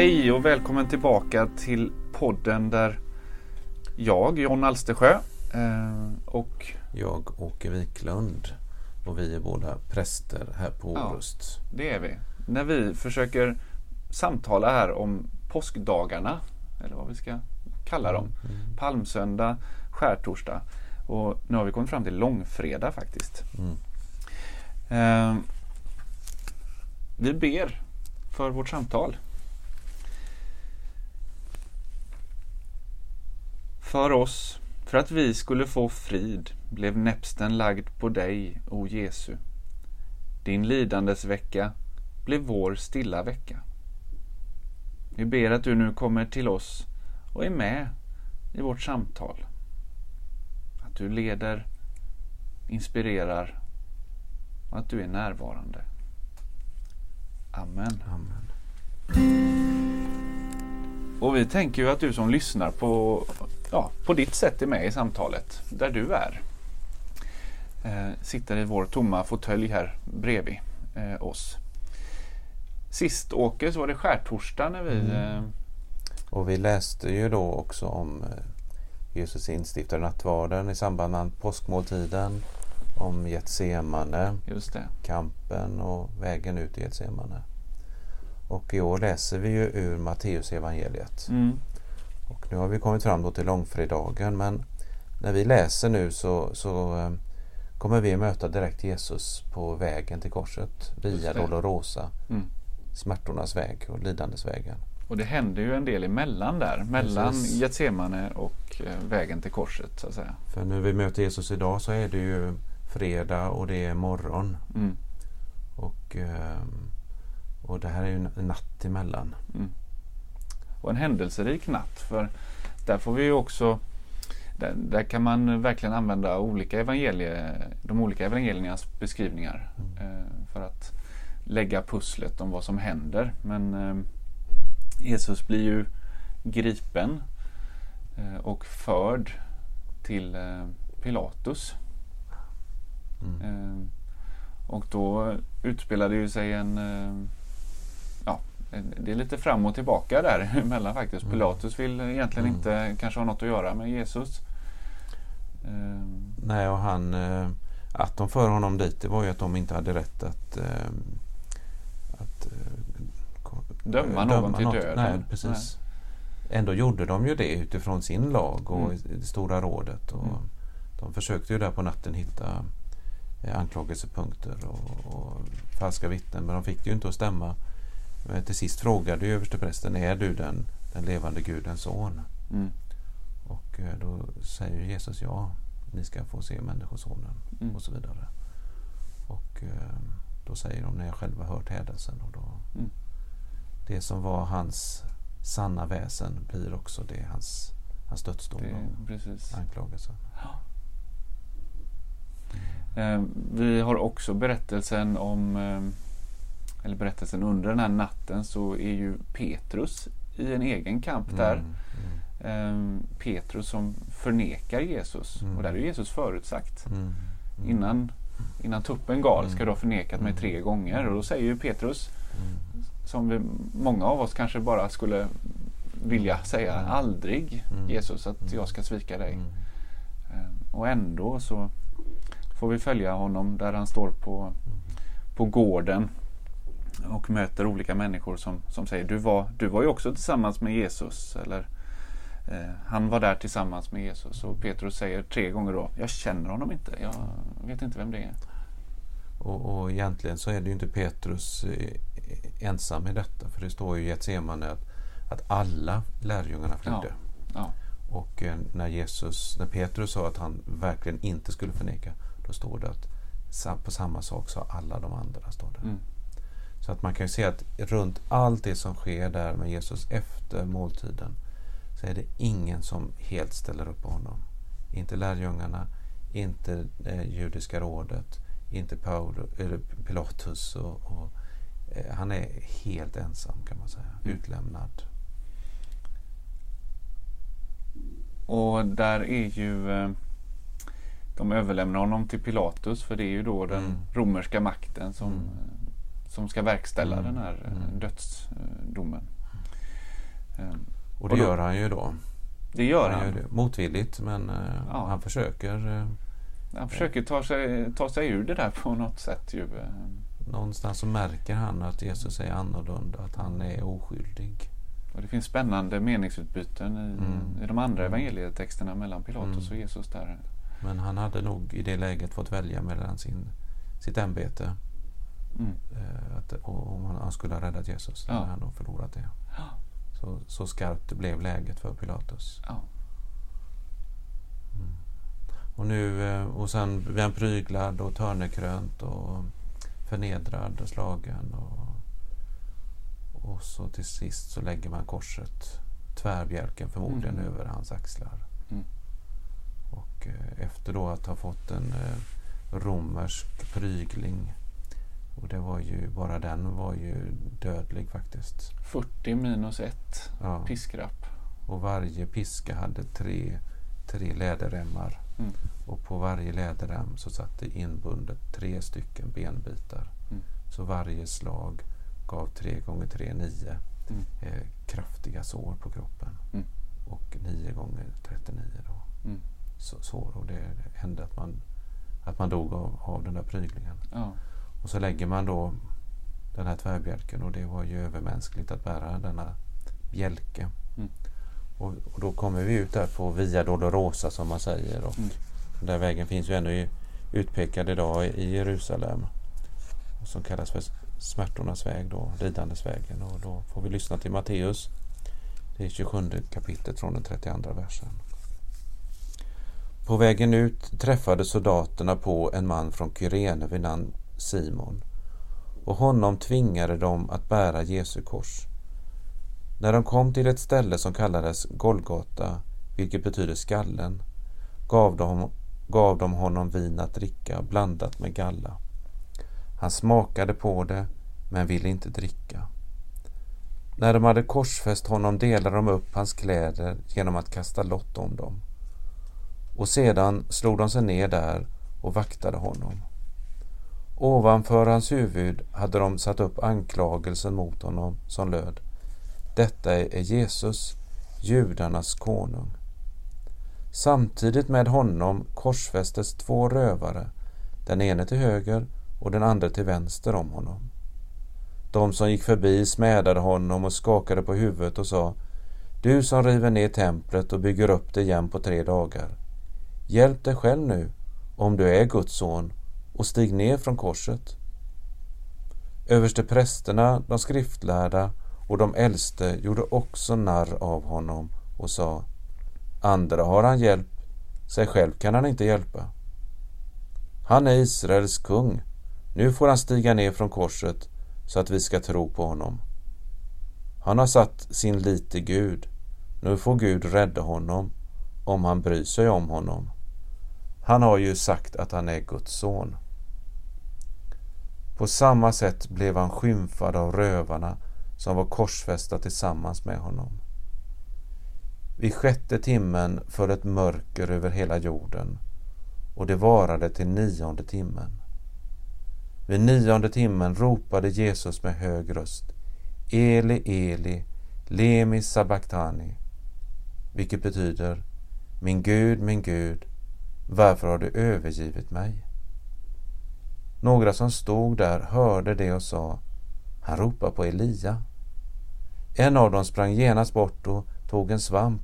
Hej och välkommen tillbaka till podden där jag, John Alstersjö eh, och Jag, Åke Wiklund och vi är båda präster här på Ja. Orust. det är vi. När vi försöker samtala här om påskdagarna, eller vad vi ska kalla dem. Palmsöndag, skärtorsdag och nu har vi kommit fram till långfredag faktiskt. Mm. Eh, vi ber för vårt samtal. För oss, för att vi skulle få frid, blev näpsten lagd på dig, o Jesu. Din lidandes vecka blev vår stilla vecka. Vi ber att du nu kommer till oss och är med i vårt samtal. Att du leder, inspirerar och att du är närvarande. Amen. Amen. Och vi tänker ju att du som lyssnar på, ja, på ditt sätt är med i samtalet, där du är. Eh, sitter i vår tomma fåtölj här bredvid eh, oss. Sist Åke så var det skärtorsdag när vi... Mm. Eh, Och vi läste ju då också om eh, Jesus instiftade nattvarden i samband med påskmåltiden. Om Getsemane, kampen och vägen ut i Getsemane. Och i år läser vi ju ur Matteus evangeliet. Mm. Och nu har vi kommit fram då till långfredagen men när vi läser nu så, så eh, kommer vi möta direkt Jesus på vägen till korset. Via. Dolorosa. Mm. Smärtornas väg och lidandesvägen. Och det händer ju en del emellan där, mellan Precis. Getsemane och eh, vägen till korset så att säga. För när vi möter Jesus idag så är det ju fredag och det är morgon. Mm. Och, ehm, och det här är ju natt emellan. Mm. Och en händelserik natt för där får vi också där, där kan man verkligen använda olika evangelie, de olika evangeliernas beskrivningar eh, för att lägga pusslet om vad som händer. Men eh, Jesus blir ju gripen eh, och förd till eh, Pilatus. Mm. Och då utspelade ju sig en... Eh, det är lite fram och tillbaka där emellan faktiskt. Mm. Pilatus vill egentligen Mm. inte kanske ha något att göra med Jesus. Eh, Nej, och han, eh, att de för honom dit det var ju att de inte hade rätt att, ehm, att eh, ko- Döma någon till döden. Nej, precis. Ändå gjorde de ju det utifrån sin lag och Mm. stora rådet. Och Mm. De försökte ju där på natten hitta eh, anklagelsepunkter och, och falska vittnen men de fick det ju inte att stämma. Men till sist frågade ju översteprästen är du den, den levande Gudens son? Mm, Och eh, då säger Jesus ja, ni ska få se Människosonen mm, och så vidare. Och eh, då säger de när jag själv har hört hädelsen. Och då, Mm. Det som var hans sanna väsen blir också det hans, hans dödsdom det, och precis. anklagelse. Eh, vi har också berättelsen om, eh, eller berättelsen under den här natten så är ju Petrus i en egen kamp där. Mm, mm, Petrus som förnekar Jesus. Mm. Och där är Jesus förutsagt. mm, mm, Innan, innan tuppen gal ska Mm. du ha förnekat mig Mm. tre gånger. Och då säger ju Petrus, mm, som vi, många av oss kanske bara skulle vilja säga, Mm. aldrig Mm. Jesus att Mm. jag ska svika dig. mm, Eh, Och ändå så får vi följa honom där han står på, på gården och möter olika människor som, som säger du var, du var ju också tillsammans med Jesus. Eller eh, han var där tillsammans med Jesus. Och Petrus säger tre gånger då, jag känner honom inte. Jag vet inte vem det är. Och, och egentligen så är det ju inte Petrus eh, ensam i detta. För det står ju i Getsemane att, att alla lärjungarna flydde. Ja. Och eh, när Jesus, när Petrus sa att han verkligen inte skulle förneka, då står det att på samma sak sa alla de andra. Står det. Mm. Så att man kan ju se att runt allt det som sker där med Jesus efter måltiden så är det ingen som helt ställer upp på honom. Inte lärjungarna, inte eh, judiska rådet, inte Paul, eller Pilatus. Och, och, eh, han är helt ensam kan man säga, Mm. utlämnad. Och där är ju eh, de överlämnar honom till Pilatus för det är ju då den Mm. romerska makten som, Mm. Som ska verkställa Mm. den här eh, Mm. dödsdomen. Ehm, Och det Och då- gör han ju då. Det gör Han han. gör det motvilligt men eh, Ja. han försöker eh, Han försöker ta sig, ta sig ur det där på något sätt ju. Ehm, Någonstans så märker han att Jesus är annorlunda, att han är oskyldig. Och det finns spännande meningsutbyten i, Mm. i de andra evangelietexterna mellan Pilatus Mm. och Jesus där. Men han hade nog i det läget fått välja mellan sin, sitt ämbete Mm. eh, att, om han, skulle ha räddat Jesus. Ja. hade han nog förlorat det. Ja. Så, så skarpt blev läget för Pilatus. Ja. Och nu, eh, och sen blir han pryglad och törnekrönt och förnedrad och slagen. Och, och så till sist så lägger man korset, tvärbjälken förmodligen, Mm. över hans axlar. Mm. Och eh, efter då att ha fått en romersk prygling och det var ju, bara den var ju dödlig faktiskt. 40 minus 1 Ja. piskrapp. Och varje piska hade tre, tre läderremmar. Mm. Och på varje läderrem så satt det inbundet tre stycken benbitar. Mm. Så varje slag gav tre gånger tre nio Mm. eh, kraftiga sår på kroppen. Mm. Och nio gånger 39 då. Mm. Så, sår. Och det hände att man, att man dog av, av den där pryglingen. Ja. Och så lägger man då den här tvärbjälken och det var ju övermänskligt att bära denna bjälke. Mm. Och, och då kommer vi ut där på Via Dolorosa som man säger. Och Mm. Den där vägen finns ju ännu utpekad idag i Jerusalem. Som kallas för smärtornas väg då, lidandesvägen. Och då får vi lyssna till Matteus. Det är 27 kapitlet från den 32 versen. På vägen ut träffade soldaterna på en man från Kyrene vid namn Simon och honom tvingade de att bära Jesu kors. När de kom till ett ställe som kallades Golgata, vilket betyder skallen, gav de, gav de honom vin att dricka blandat med galla. Han smakade på det, men ville inte dricka. När de hade korsfäst honom delade de upp hans kläder genom att kasta lott om dem. Och sedan slog de sig ner där och vaktade honom. Ovanför hans huvud hade de satt upp anklagelsen mot honom som löd Detta är Jesus, judarnas konung. Samtidigt med honom korsfästes två rövare, den ene till höger och den andra till vänster om honom. De som gick förbi smädade honom och skakade på huvudet och sa Du som river ner templet och bygger upp det igen på tre dagar. Hjälp dig själv nu, om du är Guds son, och stig ner från korset. Överste prästerna, de skriftlärda och de äldste gjorde också narr av honom och sa Andra har han hjälpt, sig själv kan han inte hjälpa. Han är Israels kung. Nu får han stiga ner från korset så att vi ska tro på honom. Han har satt sin lit Gud. Nu får Gud rädda honom om han bryr sig om honom. Han har ju sagt att han är Guds son. På samma sätt blev han skymfad av rövarna som var korsfästa tillsammans med honom. Vid sjätte timmen föll ett mörker över hela jorden och det varade till nionde timmen. Vid nionde timmen ropade Jesus med hög röst Eli, Eli, lemi sabachthani, vilket betyder Min Gud, min Gud, varför har du övergivit mig? Några som stod där hörde det och sa Han ropar på Elia. En av dem sprang genast bort och tog en svamp,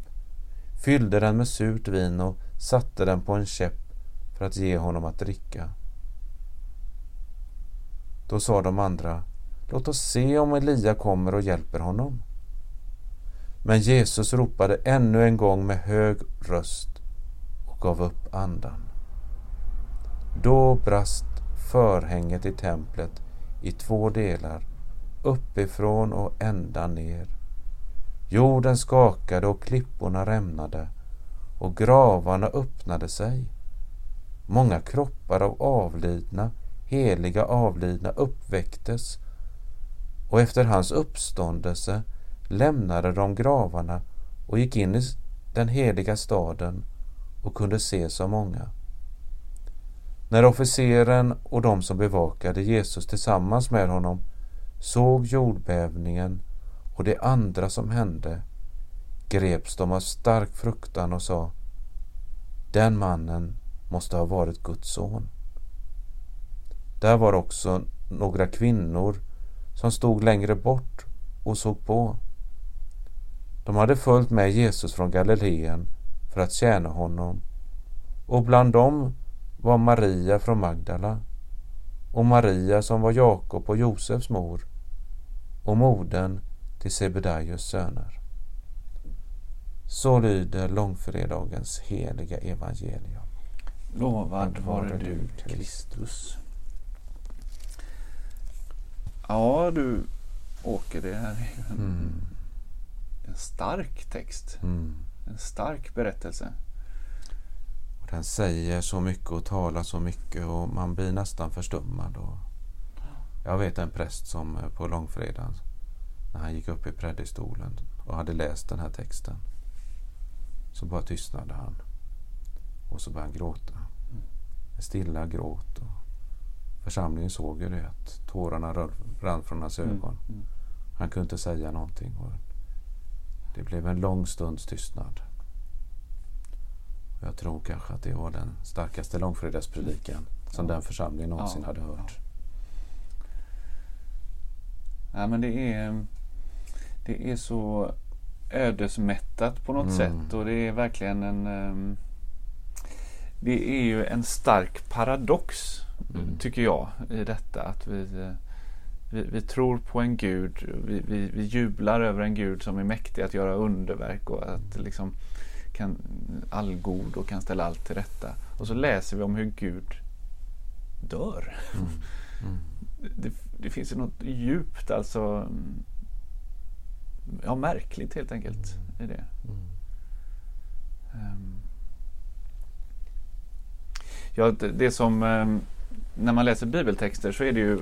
fyllde den med surt vin och satte den på en käpp för att ge honom att dricka. Då sa de andra, låt oss se om Elia kommer och hjälper honom. Men Jesus ropade ännu en gång med hög röst och gav upp andan. Då brast förhänget i templet i två delar, uppifrån och ända ner. Jorden skakade och klipporna rämnade och gravarna öppnade sig. Många kroppar av avlidna, heliga avlidna uppväcktes och efter hans uppståndelse lämnade de gravarna och gick in i den heliga staden och kunde ses av många. När officeren och de som bevakade Jesus tillsammans med honom såg jordbävningen och det andra som hände greps de av stark fruktan och sa Den mannen måste ha varit Guds son. Där var också några kvinnor som stod längre bort och såg på. De hade följt med Jesus från Galileen för att tjäna honom och bland dem var Maria från Magdala och Maria som var Jakob och Josefs mor och modern till Sebedaios söner. Så lyder långfredagens heliga evangelium. Lovad vare du, Kristus. Ja du Åke, det här är en, Mm. en stark text. Mm. En stark berättelse. Och den säger så mycket och talar så mycket och man blir nästan förstummad. Och jag vet en präst som eh, på långfredagen när han gick upp i predikstolen och hade läst den här texten så bara tystnade han. Och så började han gråta. En stilla gråt. Och församlingen såg ju det att tårarna rann från hans ögon. Mm. Han kunde inte säga någonting. Och det blev en lång stunds tystnad. Jag tror kanske att det var den starkaste långfredagspredikan som Ja. den församlingen någonsin Ja, hade hört. Ja, men det är, det är så ödesmättat på något Mm. sätt och det är verkligen en ehm, Det är ju en stark paradox Mm. tycker jag i detta att vi, vi, vi tror på en Gud, vi, vi, vi jublar över en Gud som är mäktig att göra underverk och att liksom kan allgod och kan ställa allt till rätta. Och så läser vi om hur Gud dör. Mm. Mm. Det, det finns ju något djupt alltså Ja, märkligt helt enkelt i det. Mm. Ehm. Ja, det, det som ehm, när man läser bibeltexter så är det ju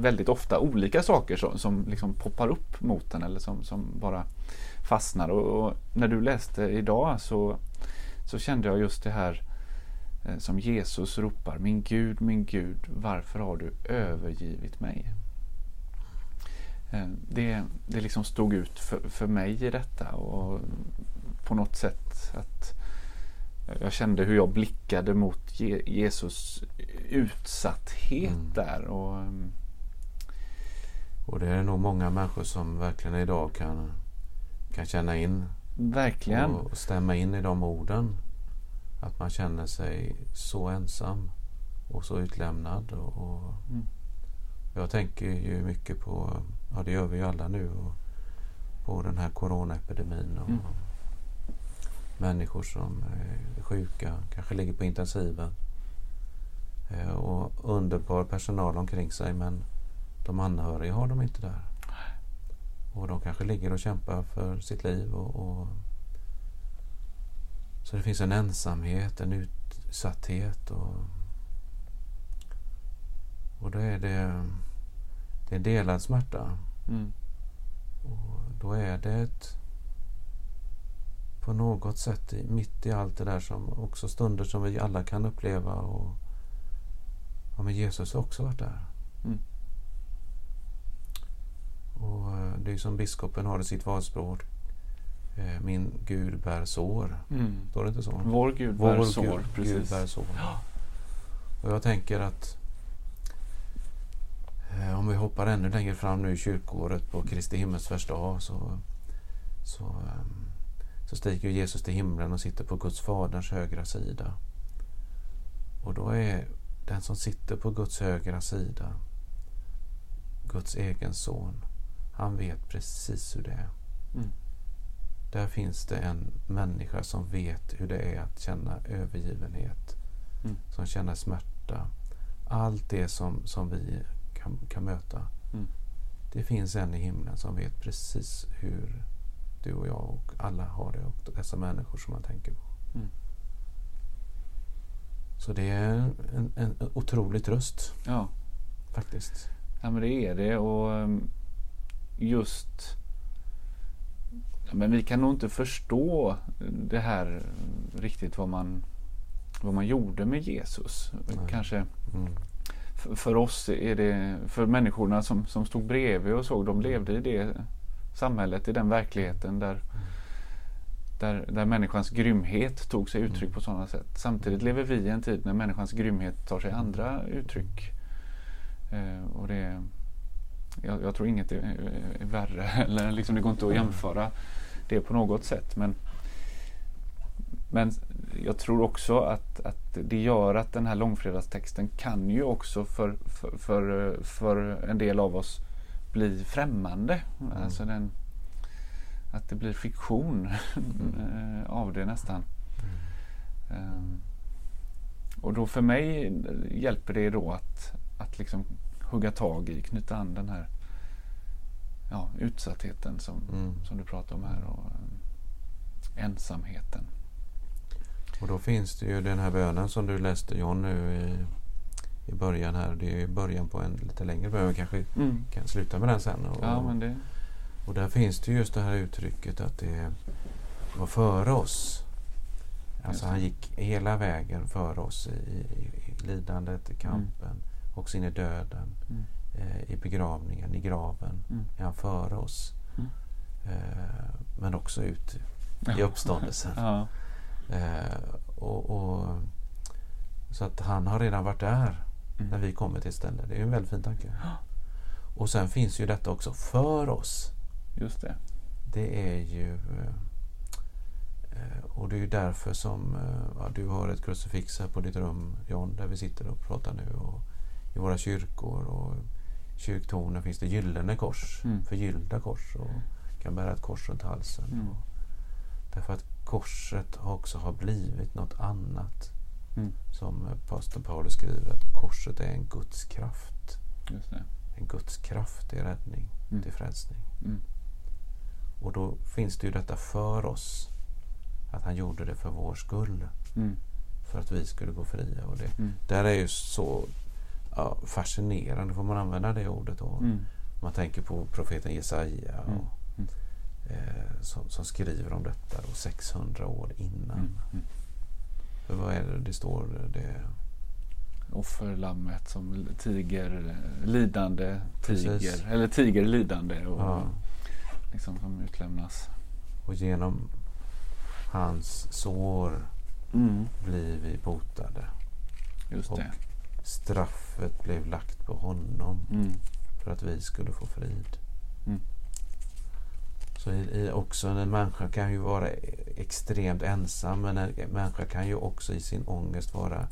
väldigt ofta olika saker som, som liksom poppar upp mot en eller som, som bara fastnar. Och, och när du läste idag så, så kände jag just det här eh, som Jesus ropar. Min Gud, min Gud, varför har du övergivit mig? Eh, Det, det liksom stod ut för, för mig i detta och på något sätt att jag kände hur jag blickade mot Je- Jesus utsatthet Mm. där. Och, ehm, Och det är nog många människor som verkligen idag kan, kan känna in verkligen. och stämma in i de orden. Att man känner sig så ensam och så utlämnad. Och, och Mm. Jag tänker ju mycket på, ja det gör vi ju alla nu, och på den här coronaepidemin. Och Mm. Människor som är sjuka, kanske ligger på intensiven. Eh, Och underbar personal omkring sig men de anhöriga har de inte där. Och de kanske ligger och kämpar för sitt liv. Och, och Så det finns en ensamhet, en utsatthet. Och, och då är det, det är delad smärta. Mm. Och då är det ett, på något sätt mitt i allt det där som också stunder som vi alla kan uppleva. Och, ja, men Jesus har också varit där. Mm. Och eh, det är som biskopen har i sitt valspråk. eh, Min Gud bär sår. Mm. Står det inte så? Vår Gud bär Vår sår. Gud, precis. Gud bär sår. Ja. Och jag tänker att eh, om vi hoppar ännu längre fram nu i kyrkåret på Kristi himmelsfärdsdag så, så, ehm, så stiger Jesus till himlen och sitter på Guds faderns högra sida. Och då är den som sitter på Guds högra sida Guds egen son. Han vet precis hur det är. Mm. Där finns det en människa som vet hur det är att känna övergivenhet. Mm. Som känner smärta. Allt det som, som vi kan, kan möta. Mm. Det finns en i himlen som vet precis hur du och jag och alla har det. Och dessa människor som man tänker på. Mm. Så det är en, en, otrolig tröst Ja. faktiskt. ja, men det är det. Och ehm, just men vi kan nog inte förstå det här riktigt vad man, vad man gjorde med Jesus. Nej. Kanske Mm. för, för oss är det, för människorna som, som stod bredvid och såg, de levde i det samhället, i den verkligheten där, där, där människans grymhet tog sig uttryck Mm. på sådana sätt. Samtidigt lever vi i en tid när människans grymhet tar sig andra uttryck. Eh, och det, jag, jag tror inget är, är värre, eller liksom det går inte att jämföra det på något sätt. Men, men jag tror också att, att det gör att den här långfredagstexten kan ju också för, för, för, för en del av oss bli främmande. Mm. Alltså den, att det blir fiktion Mm. eh, av det nästan. Ehm, och då för mig hjälper det då att, att liksom hugga tag i, knyta an den här ja, utsattheten som, Mm. som du pratar om här och eh, ensamheten. Och då finns det ju den här bönen som du läste John nu i, i början här. Det är ju början på en lite längre bön. Vi kanske Mm. kan sluta med den sen. Och, Ja, men det, och där finns det just det här uttrycket att det var före oss. Alltså han gick hela vägen före oss i, i, i lidandet, i kampen, också in i döden, Mm. eh, i begravningen, i graven. Mm. Är han före oss. Mm. Eh, men också ut i uppståndelsen. ja. Eh, och, och, så att han har redan varit där Mm. när vi kommer till ett ställe. Det är en väldigt fin tanke. Och sen finns ju detta också för oss. Just det. Det är ju... eh, eh, Och det är ju därför som eh, ja, du har ett krucifix här på ditt rum, John, där vi sitter och pratar nu. Och I våra kyrkor och kyrktornen finns det gyllene kors, Mm. förgyllda kors. Och kan bära ett kors runt halsen. Mm. Och, därför att korset också har blivit något annat. Mm. Som pastor Paulus skriver att korset är en Guds kraft. En Guds kraft till räddning, Mm. till frälsning. Mm. Och då finns det ju detta för oss. Att han gjorde det för vår skull. Mm. För att vi skulle gå fria. Och det Mm. där är ju så ja, fascinerande, får man använda det ordet då. Mm. Man tänker på profeten Jesaja och, Mm. Mm. eh, som, som skriver om detta då, 600 år innan. Mm. Mm. Vad är det det står? Det, Offerlammet som tiger, lidande tiger. Precis. Eller tiger lidande. Och ja, liksom som utlämnas. och genom hans sår Mm. blir vi botade. Just Och det. Straffet blev lagt på honom Mm. för att vi skulle få frid. Mm. Så i, i också en människa kan ju vara extremt ensam men en människa kan ju också i sin ångest vara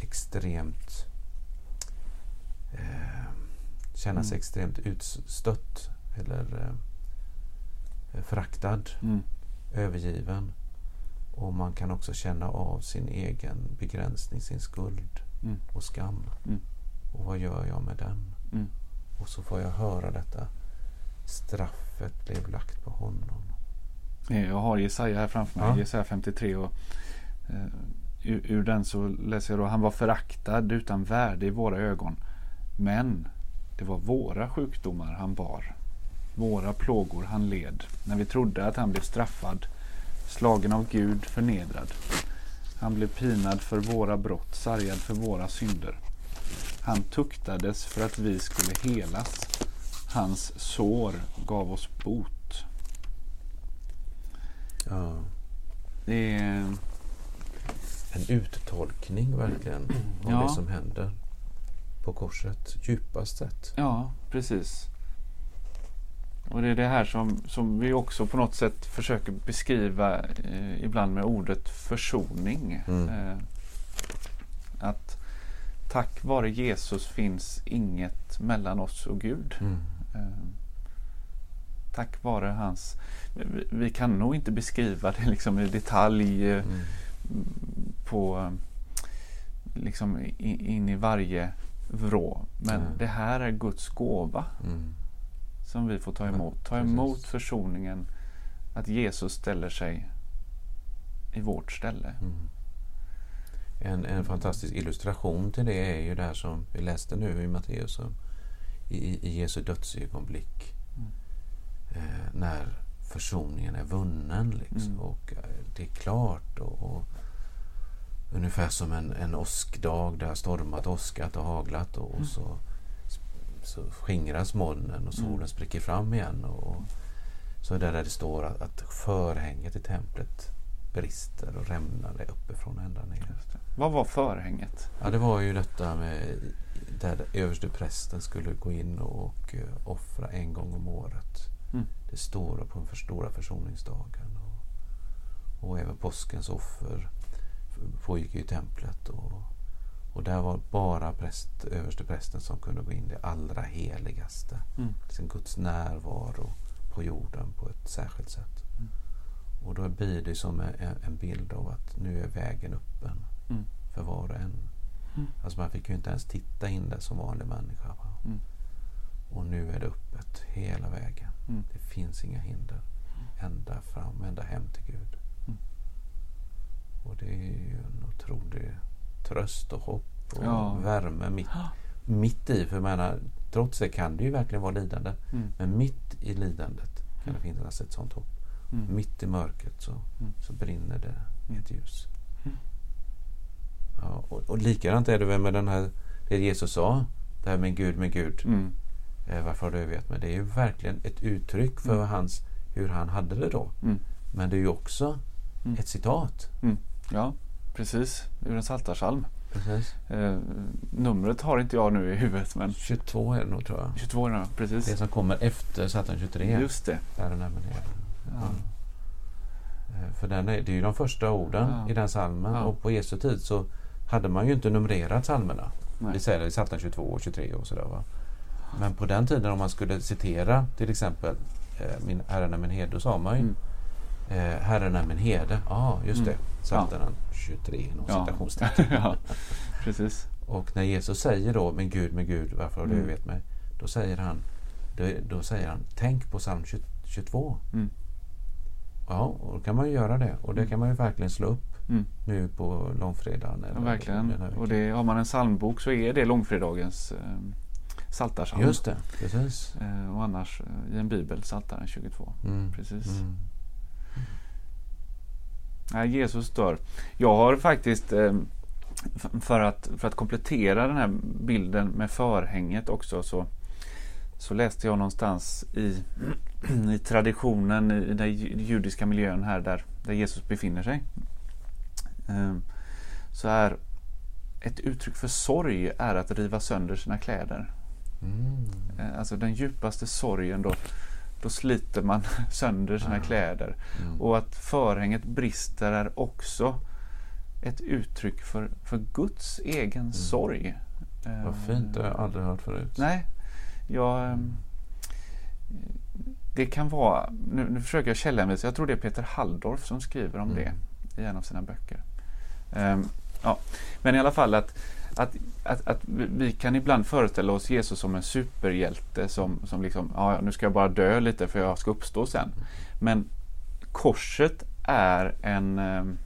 extremt eh, känna sig Mm. extremt utstött eller eh, föraktad, Mm. övergiven. Och man kan också känna av sin egen begränsning, sin skuld Mm. och skam. Mm. Och vad gör jag med den? Mm. Och så får jag höra detta. Straffet blev lagt på honom. Jag har Jesaja här framför mig, Ja. Jesaja 53. Och, eh, ur, ur den så läser jag då, han var föraktad utan värde i våra ögon. Men det var våra sjukdomar han bar. Våra plågor han led. När vi trodde att han blev straffad, slagen av Gud, förnedrad. Han blev pinad för våra brott, sargad för våra synder. Han tuktades för att vi skulle helas. Hans sår gav oss bot. Ja. Det är... En uttolkning verkligen av Ja. det som händer på korset. Djupast sett. Ja, precis. Och det är det här som, som vi också på något sätt försöker beskriva eh, ibland med ordet försoning. Mm. Eh, att tack vare Jesus finns inget mellan oss och Gud. Mm. Eh, tack vare hans... Vi, vi kan nog inte beskriva det liksom i detalj eh, Mm. på liksom in, in i varje vrå. Men Mm. det här är Guds gåva Mm. Som vi får ta emot. Ta precis. emot försoningen. Att Jesus ställer sig i vårt ställe. Mm. En, en fantastisk illustration till det är ju det här som vi läste nu i Matteus. om- I, i- i Jesu dödsögonblick. Mm. Eh, när försoningen är vunnen. Liksom, Mm. Och eh, det är klart. Och, och Ungefär som en, en åskdag. Det har stormat, åskat och haglat. Och, och Mm. så, så skingras molnen och solen Mm. spricker fram igen. Och, så är det där det står att, att förhänget i templet brister och rämnar uppifrån ända ner. Vad var förhänget? Ja, det var ju detta med där överste prästen skulle gå in och uh, offra en gång om året. Mm. Det står på den för stora försoningsdagen. Och, och även påskens offer pågick i templet. Och, och där var bara präst, överste prästen som kunde gå in det allra heligaste. Mm. Liksom Guds närvaro på jorden på ett särskilt sätt. Mm. Och då blir det som en, en bild av att nu är vägen öppen Mm. för var och en. Mm. Alltså man fick ju inte ens titta in där som vanlig människa. Mm. Och nu är det öppet hela vägen. Mm. Det finns inga hinder. Ända fram, ända hem till Gud. Mm. Och det är ju en otrolig tröst och hopp och Ja. värme mitt, mitt i. För jag menar, trots det kan det ju verkligen vara lidande. Mm. Men mitt i lidandet kan det finnas ett sånt hopp. Mm. Mitt i mörkret så, Mm. så brinner det ett ljus. Mm. Ja, och, och likadant är det väl med den här, det Jesus sa. Det här med Gud, med Gud. Mm. Eh, varför har du övergett mig? Det är ju verkligen ett uttryck för hans, hur han hade det då. Men det är ju också ett citat. Ja, precis. Ur en psaltarpsalm. Precis. Eh, numret har inte jag nu i huvudet, men 22 är det nog tror jag. 22 är det, Det precis. som kommer efter Satan 23. Just det. Där den är med det. Ja. Eh, För den är, det är ju de första orden Ja. i den salmen. Ja. Och på Jesu tid så hade man ju inte numrerat salmerna. Nej. Vi säger det i Psaltaren 22 och 23 och sådär va. Men på den tiden om man skulle citera till exempel eh, min, Herren är min herde, då sa man ju Mm. Eh, Herren är min herde. Ja, just det. Mm. Psaltaren 23 inom Ja. citationstecken. ja, precis. Och när Jesus säger då Men Gud, men Gud, varför har du Mm. övergett mig? Då säger han då, då säger han Tänk på psalm 20 22. Mm. Ja, och då kan man ju göra det. Och det Mm. kan man ju verkligen slå upp Mm. nu på långfredagen. Ja, eller verkligen. här veckan. Och det, har man en psalmbok så är det långfredagens eh, psaltarpsalm. Just det, precis. Eh, och annars eh, i en bibel, Psaltaren 22. Mm. Precis. Mm. Nej, Jesus dör. Jag har faktiskt eh, för, att, för att komplettera den här bilden med förhänget också så, så läste jag någonstans i, i traditionen i den ju- judiska miljön här där, där Jesus befinner sig. Eh, så är ett uttryck för sorg är att riva sönder sina kläder. Mm. Eh, Alltså den djupaste sorgen då, då sliter man sönder sina Ah. kläder. Mm. Och att förhänget brister är också ett uttryck för, för Guds egen sorg. Mm. Vad Eh, fint, det har jag aldrig hört förut. Nej, jag... ehm, Det kan vara, nu, nu försöker jag källanvisa, jag tror det är Peter Halldorf som skriver om Mm. det i en av sina böcker. Ehm, ja. Men i alla fall att, att, att, att vi kan ibland föreställa oss Jesus som en superhjälte som, som liksom, ja nu ska jag bara dö lite för jag ska uppstå sen. Men korset är en ehm,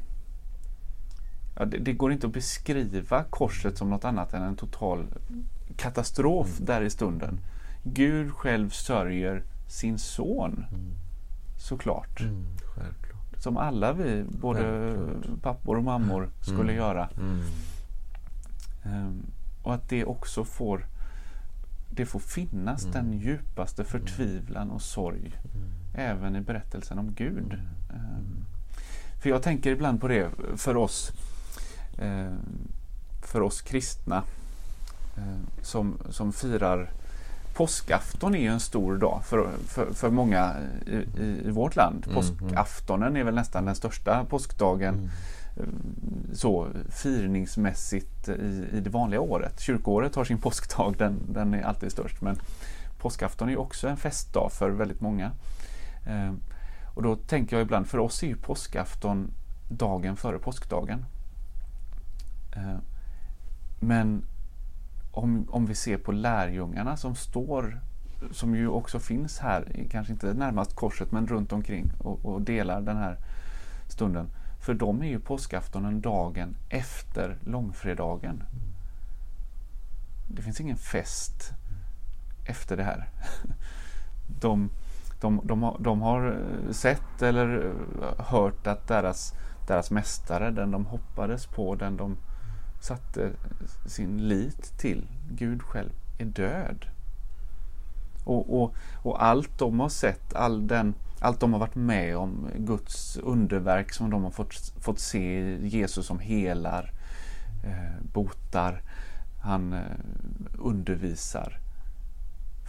Ja, det, det går inte att beskriva korset som något annat än en total katastrof Mm. där i stunden. Gud själv sörjer sin son, Mm. såklart. Mm. Som alla vi, både Självklart. pappor och mammor, skulle Mm. göra. Mm. Ehm, och att det också får det får finnas Mm. den djupaste förtvivlan och sorg Mm. även i berättelsen om Gud. Mm. Ehm, För jag tänker ibland på det för oss ehm, för oss kristna som, som firar påskafton är ju en stor dag för, för, för många i, i, vårt land. Mm, Påskaftonen är väl nästan den största påskdagen Mm. Eh, så firningsmässigt i, i det vanliga året. Kyrkoåret har sin påskdag, den, den är alltid störst. Men påskafton är också en festdag för väldigt många. Eh, och då tänker jag ibland, för oss är ju påskafton dagen före påskdagen. Eh, men om, om vi ser på lärjungarna som står, som ju också finns här, kanske inte närmast korset men runt omkring och, och delar den här stunden. För de är ju påskaftonen dagen efter långfredagen. Det finns ingen fest efter det här. De, de, de, har, de har eh, sett eller eh, hört att deras, deras mästare, den de hoppades på, den de satte sin lit till, Gud själv, är död. Och, och, och allt de har sett, all den, allt de har varit med om, Guds underverk som de har fått, fått se, Jesus som helar, eh, botar, han eh, undervisar.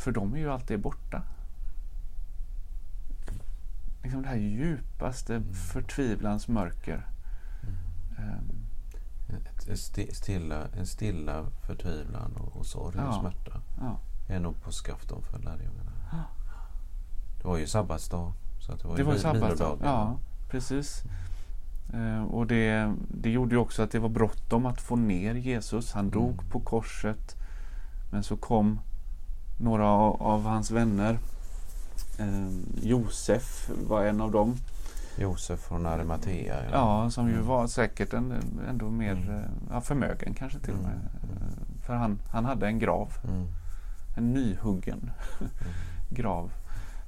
För dem är ju allt det borta. Liksom det här djupaste Mm. förtvivlans mörker. Ehm, Ett, ett sti- stilla, en stilla förtvivlan och, och sorg Ja. och smärta ja. är nog påskafton för lärjungarna. Ja. Det var ju sabbatsdag. Så det var Det ju var ju sabbatsdag. Ja, precis. Eh, och det, det gjorde ju också att det var bråttom att få ner Jesus. Han dog Mm. på korset. Men så kom några av, av hans vänner. Eh, Josef var en av dem. Josef från Arimatea. Ja, som ju Mm. var säkert en, ändå mer Mm. eh, ja, förmögen kanske till och med. Mm. För han, han hade en grav. Mm. En nyhuggen Mm. grav.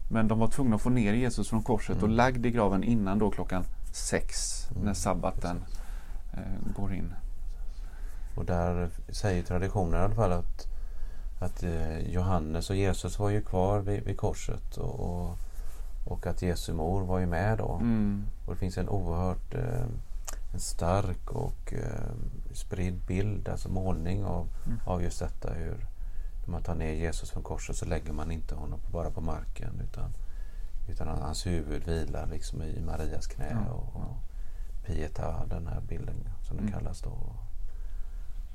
Men de var tvungna att få ner Jesus från korset och Mm. lagd i graven innan då klockan sex Mm, när sabbaten eh, går in. Och där säger traditionen i alla fall att, att eh, Johannes och Jesus var ju kvar vid, vid korset och, och, och att Jesu mor var ju med då. Mm. Och det finns en oerhört eh, en stark och eh, spridd bild, alltså målning av, Mm. av just detta. Hur när man tar ner Jesus från korset så lägger man inte honom bara på marken utan, utan hans huvud vilar liksom i Marias knä. Ja, och, och Pieta, den här bilden som den Mm. kallas då.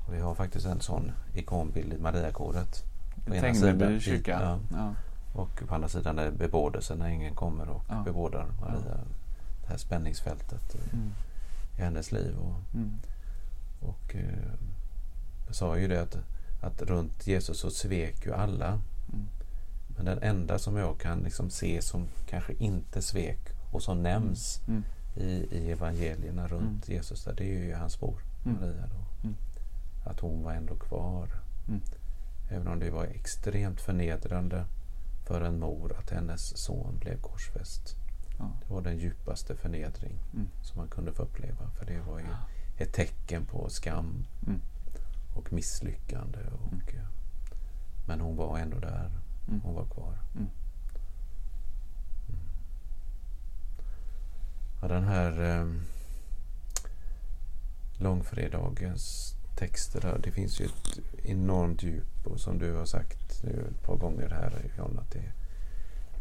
Och vi har faktiskt en sån ikonbild i Mariakoret. På ena sidan, Tegneby i- kyrka. ja. Ja. Och på andra sidan är bebådelsen när ingen kommer och Ja. bebådar Maria. Det här spänningsfältet i, Mm. i hennes liv. Och, Mm. och eh, jag sa ju det att, att runt Jesus så svek ju alla. Mm. Men den enda som jag kan liksom se som kanske inte svek och som nämns Mm. i, i evangelierna runt Jesus där, det är ju hans mor Mm. Maria. Då. Mm. Att hon var ändå kvar. Mm. Även om det var extremt förnedrande för en mor att hennes son blev korsfäst. Ja. Det var den djupaste förnedring Mm. som man kunde få uppleva. För det var ju ett tecken på skam Mm. Och misslyckande. Och, eh, Men hon var ändå där. Mm. Hon var kvar. Mm. Mm. Ja, den här eh, långfredagens texter där, det finns ju ett enormt djup och som du har sagt nu ett par gånger här John att det,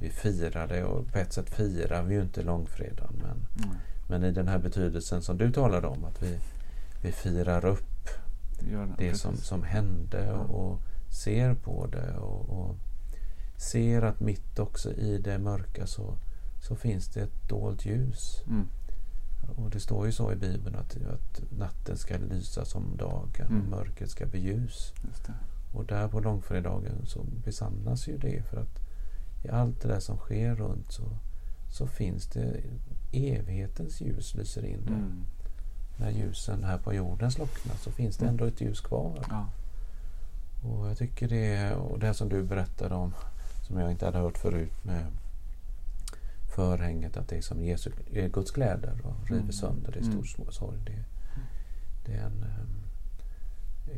vi firar det och på ett sätt firar vi ju inte långfredagen men, Mm. men i den här betydelsen som du talade om att vi, vi firar upp Gör det, precis. som, som hände och, och ser på det och, och ser att mitt också i det mörka så, så finns det ett dolt ljus. Mm. Och det står ju så i Bibeln att, att natten ska lysa som dagen Mm. och mörkret ska bli ljus. Och där på långfredagen så besannas ju det för att i allt det där som sker runt så, så finns det evighetens ljus lyser in där. Mm. När ljusen här på jorden slocknar så finns det Mm. ändå ett ljus kvar. Ja. Och jag tycker det, och det som du berättade om, som jag inte hade hört förut med förhänget, att det är som Jesu, är Guds kläder och river Mm. sönder, det är Mm. stor sorg. Det, det är en, ehm,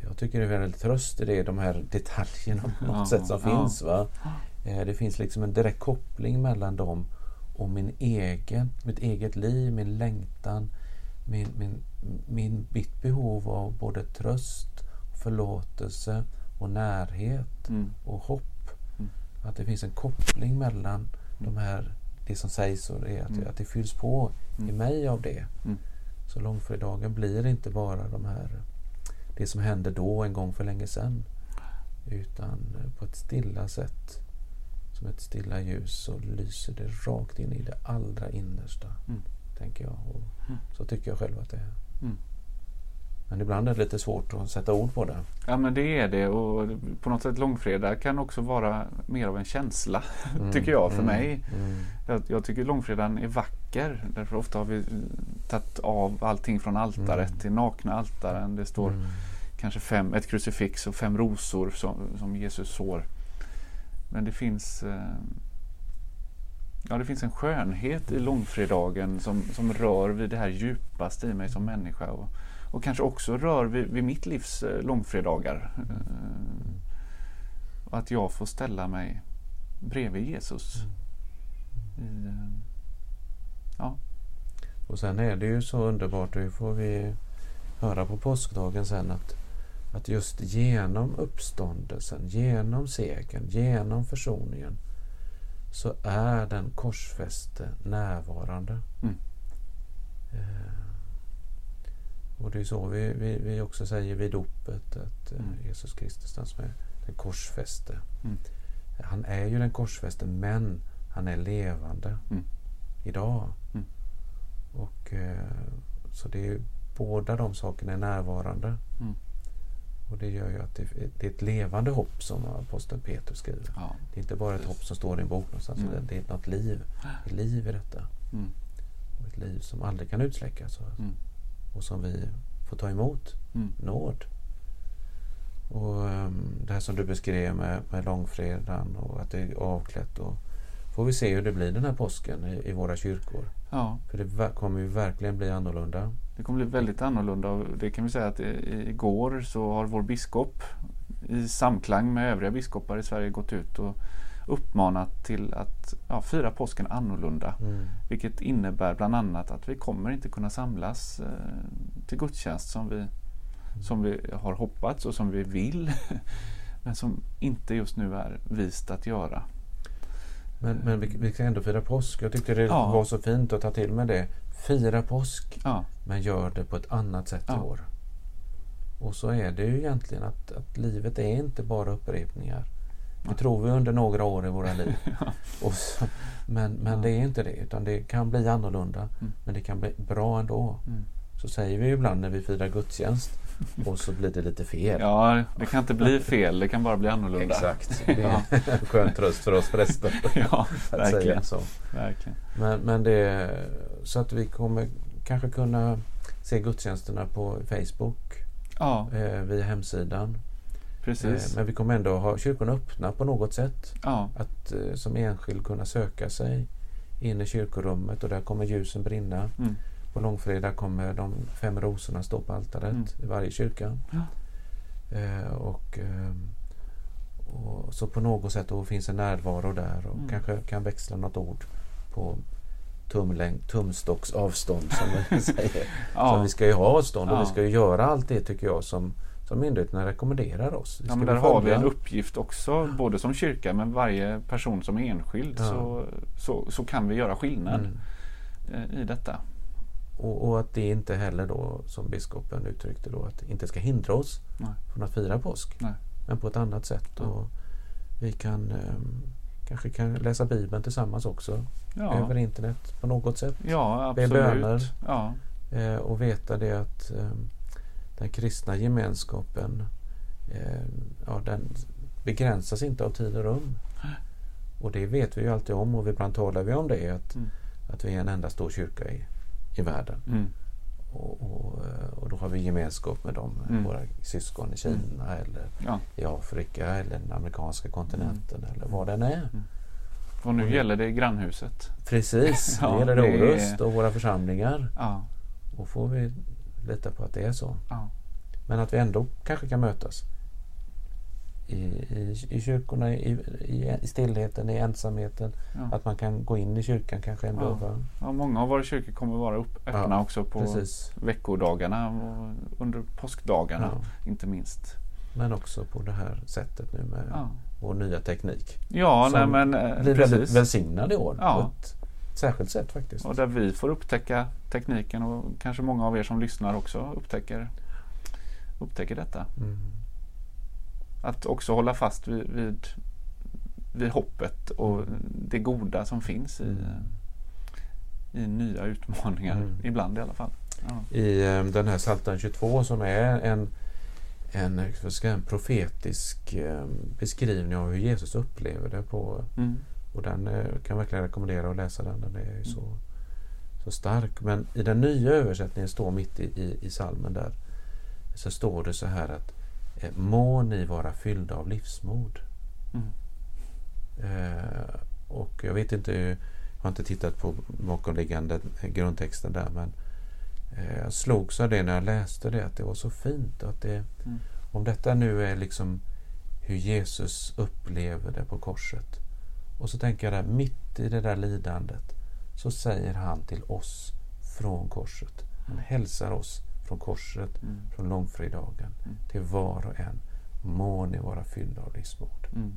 jag tycker det är väldigt tröst i det, de här detaljerna på något Ja, sätt som ja. finns. Va? Eh, Det finns liksom en direkt koppling mellan dem och min egen, mitt eget liv, min längtan, min, min, min, mitt behov av både tröst, förlåtelse och närhet Mm. och hopp. Mm. Att det finns en koppling mellan de här, det som sägs och det, att, Mm. att det fylls på i Mm. mig av det. Mm. Så långfredagen blir inte bara de här, det som hände då en gång för länge sedan. Utan på ett stilla sätt, som ett stilla ljus, så lyser det rakt in i det allra innersta. Mm. Tänker jag. Och Mm. Så tycker jag själv att det är. Mm. Men ibland är det lite svårt att sätta ord på det. Ja men det är det och på något sätt långfredag kan också vara mer av en känsla Mm, tycker jag för mm, mig. Mm, Jag, jag tycker långfredagen är vacker därför ofta har vi tagit av allting från altaret Mm. till nakna altaren. Det står mm, kanske fem, ett krucifix och fem rosor som, som Jesus sår. Men det finns eh, Ja, det finns en skönhet i långfredagen som, som rör vid det här djupaste i mig som människa. Och, och kanske också rör vid, vid mitt livs eh, långfredagar. Eh, och att jag får ställa mig bredvid Jesus. I, eh, Ja. Och sen är det ju så underbart, det får vi höra på påskdagen sen, att, att just genom uppståndelsen, genom segern, genom försoningen så är den korsfäste närvarande. Mm. Eh, och det är så vi, vi, vi också säger vid dopet att eh, Mm. Jesus Kristus, den som är den korsfäste. Mm. Han är ju den korsfäste men han är levande Mm. idag. Mm. Och eh, Så det är ju, båda de sakerna är närvarande. Mm. Och det gör ju att det, det är ett levande hopp som aposteln Petrus skriver. Ja. Det är inte bara ett hopp som står i en bok någonstans. Mm. Det är något liv. Ett liv i detta. Mm. Och ett liv som aldrig kan utsläckas. Mm. och som vi får ta emot. Mm. Nåd. Och ehm, det här som du beskrev med, med långfredagen och att det är avklätt. Och får vi se hur det blir den här påsken i, i våra kyrkor. ja. För det kommer ju verkligen bli annorlunda. Det kommer bli väldigt annorlunda. och Det kan vi säga att igår så har vår biskop i samklang med övriga biskopar i Sverige gått ut och uppmanat till att ja, fira påsken annorlunda. Mm. Vilket innebär bland annat att vi kommer inte kunna samlas eh, till gudstjänst som vi, som vi har hoppats och som vi vill. Men som inte just nu är vist att göra. Men, men vi, vi kan ändå fira påsk. Jag tyckte det Ja. var så fint att ta till med det. Fira påsk, Ja, men gör det på ett annat sätt Ja. i år. Och så är det ju egentligen att, att livet är inte bara upprepningar. Det Nej. tror vi under några år i våra liv. Och så, men men Ja. det är inte det, utan det kan bli annorlunda. Mm. Men det kan bli bra ändå. Mm. Så säger vi ju ibland när vi firar gudstjänst och så blir det lite fel. ja, det kan inte bli fel. Det kan bara bli annorlunda. Exakt. Det är Ja. en skön tröst för oss präster. Ja, verkligen. så. verkligen. Men, men det, så att vi kommer kanske kunna se gudstjänsterna på Facebook, Ja, eh, via hemsidan. precis. Eh, men vi kommer ändå ha kyrkorna öppna på något sätt. Ja, Att eh, som enskild kunna söka sig in i kyrkorummet och där kommer ljusen brinna. mm. På långfredag kommer de fem rosorna stå på altaret Mm. i varje kyrka. Ja. Eh, och, ehm, och Så på något sätt då finns en närvaro där och Mm. kanske kan växla något ord på tumlängd, tumstocks avstånd som vi säger. Så ja. vi ska ju ha avstånd och Ja. vi ska ju göra allt det tycker jag som, som myndigheterna rekommenderar oss. Ja, men där har vi följa- en uppgift också, både som kyrka men varje person som enskild Ja. så, så, så kan vi göra skillnad Mm. eh, i detta. Och, och att det inte heller då, som biskopen uttryckte då, att det inte ska hindra oss Nej. från att fira påsk. Nej. Men på ett annat sätt. Och vi kan ehm, kanske kan läsa Bibeln tillsammans också. Ja, Över internet på något sätt. ja Be absolut. böner. Ja, Eh, och veta det att ehm, den kristna gemenskapen ehm, ja, den begränsas inte av tid och rum. Och det vet vi ju alltid om och ibland talar vi om det. Att, Mm. att vi är en enda stor kyrka i, i världen. mm. Och, och, eh, och då har vi gemenskap med dem, Mm. våra syskon i Kina eller ja. i Afrika eller den amerikanska kontinenten eller vad den är. Och nu Och gäller det grannhuset. Precis, Ja, det gäller det är- Orust och våra församlingar. Ja, Och får vi lita på att det är så. ja, Men att vi ändå kanske kan mötas i, i, i kyrkorna, i, i, i stillheten, i ensamheten. ja. Att man kan gå in i kyrkan kanske ändå. Ja, va? ja, många av våra kyrkor kommer vara upp, öppna Ja, också på Precis. veckodagarna och under påskdagarna Ja. inte minst. Men också på det här sättet nu med Ja, vår nya teknik. ja nej, Som men eh, blir väldigt precis. välsignad i år. Ja. På ett särskilt sätt faktiskt. Och där vi får upptäcka tekniken och kanske många av er som lyssnar också upptäcker, upptäcker detta. Mm. Att också hålla fast vid, vid, vid hoppet och det goda som finns i, Mm. i nya utmaningar. Mm. Ibland i alla fall. Ja. I eh, den här Psaltaren 22 som är en, en, ska en profetisk eh, beskrivning av hur Jesus upplever det. På, Mm. och den eh, kan jag verkligen rekommendera att läsa den. Den är ju så, så stark. Men i den nya översättningen står mitt i, i, i salmen där så står det så här att må ni vara fyllda av livsmod. Mm. Eh, och jag vet inte, jag har inte tittat på bakomliggande grundtexten där men eh, jag slogs av det när jag läste det att det var så fint. Att det, Mm. Om detta nu är liksom hur Jesus upplever det på korset och så tänker jag där mitt i det där lidandet så säger han till oss från korset. Han hälsar oss från korset, Mm. från långfredagen, Mm. till var och en. Må ni vara fyllda av livsmod. Mm.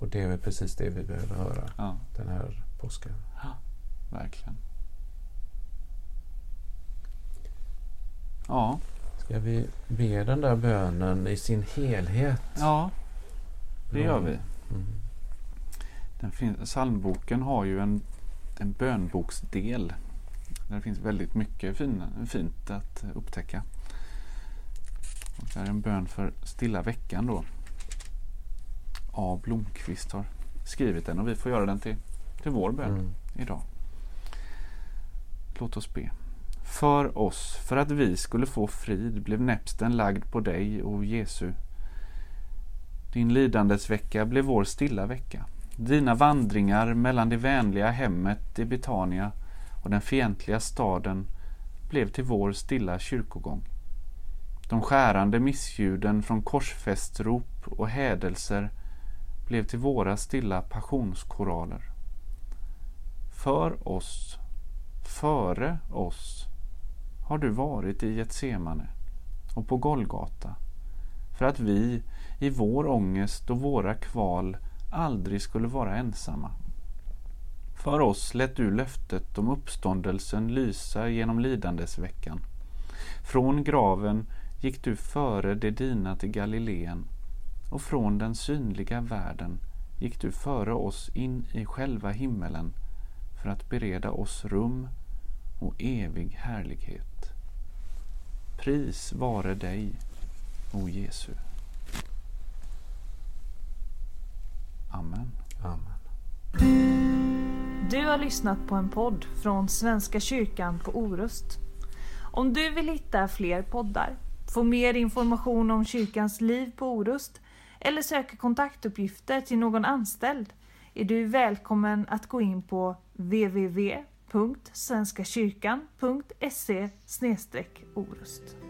Och det är väl precis det vi behöver höra Ja, den här påsken. verkligen. Ja, Ska vi be den där bönen i sin helhet? ja det gör vi. Mm. Den psalmboken har ju en, en bönboksdel. Där det finns väldigt mycket fina, fint att upptäcka. Och där är en bön för stilla veckan då. A. Blomqvist har skrivit den och vi får göra den till, till vår bön Mm. idag. Låt oss be. För oss, för att vi skulle få frid, blev näpsten lagd på dig, o Jesu. Din lidandes vecka blev vår stilla vecka. Dina vandringar mellan det vänliga hemmet i Betania och den fientliga staden blev till vår stilla kyrkogång. De skärande missljuden från korsfästrop och hädelser blev till våra stilla passionskoraler. För oss, före oss, har du varit i Getsemane och på Golgata för att vi i vår ångest och våra kval aldrig skulle vara ensamma. För oss lät du löftet om uppståndelsen lysa genom lidandesveckan. Från graven gick du före de dina till Galileen och från den synliga världen gick du före oss in i själva himmelen för att bereda oss rum och evig härlighet. Pris vare dig, o Jesu. Amen. Amen. Du har lyssnat på en podd från Svenska kyrkan på Orust. Om du vill hitta fler poddar, få mer information om kyrkans liv på Orust eller söka kontaktuppgifter till någon anställd är du välkommen att gå in på www.svenskakyrkan.se orust.